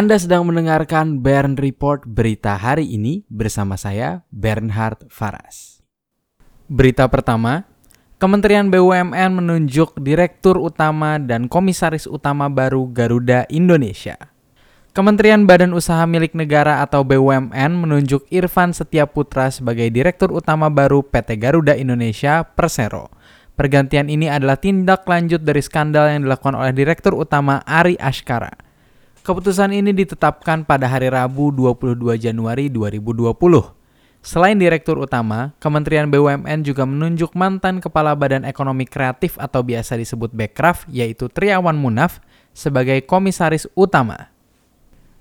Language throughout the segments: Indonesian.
Anda sedang mendengarkan Bern Report berita hari ini bersama saya Bernhard Faras. Berita pertama, Kementerian BUMN menunjuk Direktur Utama dan Komisaris Utama baru Garuda Indonesia. Kementerian Badan Usaha Milik Negara atau BUMN menunjuk Irfan Setiaputra sebagai Direktur Utama baru PT Garuda Indonesia Persero. Pergantian ini adalah tindak lanjut dari skandal yang dilakukan oleh Direktur Utama Ari Ashkara. Keputusan ini ditetapkan pada hari Rabu 22 Januari 2020. Selain Direktur Utama, Kementerian BUMN juga menunjuk mantan Kepala Badan Ekonomi Kreatif atau biasa disebut Bekraf, yaitu Triawan Munaf, sebagai Komisaris Utama.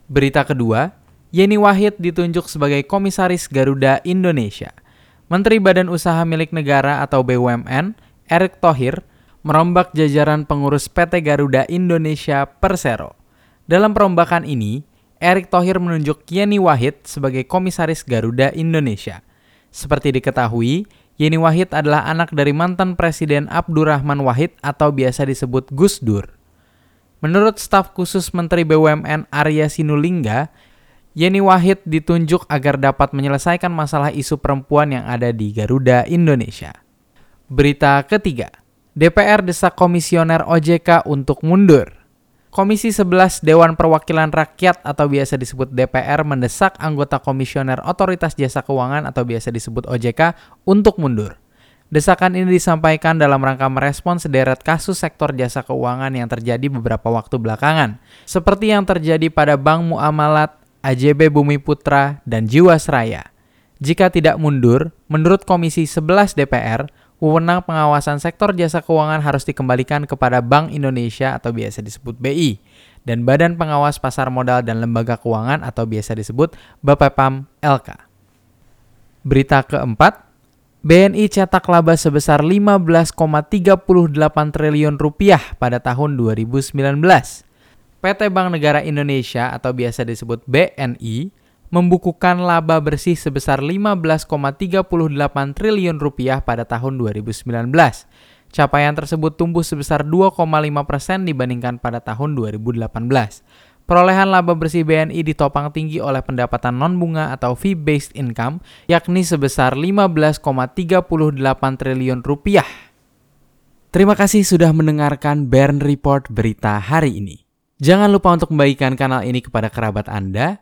Berita kedua, Yeni Wahid ditunjuk sebagai Komisaris Garuda Indonesia. Menteri Badan Usaha Milik Negara atau BUMN, Erick Thohir, merombak jajaran pengurus PT Garuda Indonesia Persero. Dalam perombakan ini, Erick Thohir menunjuk Yeni Wahid sebagai Komisaris Garuda Indonesia. Seperti diketahui, Yeni Wahid adalah anak dari mantan Presiden Abdurrahman Wahid atau biasa disebut Gus Dur. Menurut staf khusus Menteri BUMN Arya Sinulinga, Yeni Wahid ditunjuk agar dapat menyelesaikan masalah isu perempuan yang ada di Garuda Indonesia. Berita ketiga, DPR desak komisioner OJK untuk mundur. Komisi 11 Dewan Perwakilan Rakyat atau biasa disebut DPR mendesak anggota Komisioner Otoritas Jasa Keuangan atau biasa disebut OJK untuk mundur. Desakan ini disampaikan dalam rangka merespon sederet kasus sektor jasa keuangan yang terjadi beberapa waktu belakangan, seperti yang terjadi pada Bank Muamalat, AJB Bumi Putra, dan Jiwasraya. Jika tidak mundur, menurut Komisi 11 DPR, wewenang pengawasan sektor jasa keuangan harus dikembalikan kepada Bank Indonesia atau biasa disebut BI dan Badan Pengawas Pasar Modal dan Lembaga Keuangan atau biasa disebut BAPEPAM LK. Berita keempat, BNI cetak laba sebesar 15,38 triliun rupiah pada tahun 2019. PT Bank Negara Indonesia atau biasa disebut BNI membukukan laba bersih sebesar 15,38 triliun rupiah pada tahun 2019. Capaian tersebut tumbuh sebesar 2,5 persen dibandingkan pada tahun 2018. Perolehan laba bersih BNI ditopang tinggi oleh pendapatan non-bunga atau fee-based income, yakni sebesar 15,38 triliun rupiah. Terima kasih sudah mendengarkan Bern Report berita hari ini. Jangan lupa untuk membagikan kanal ini kepada kerabat Anda,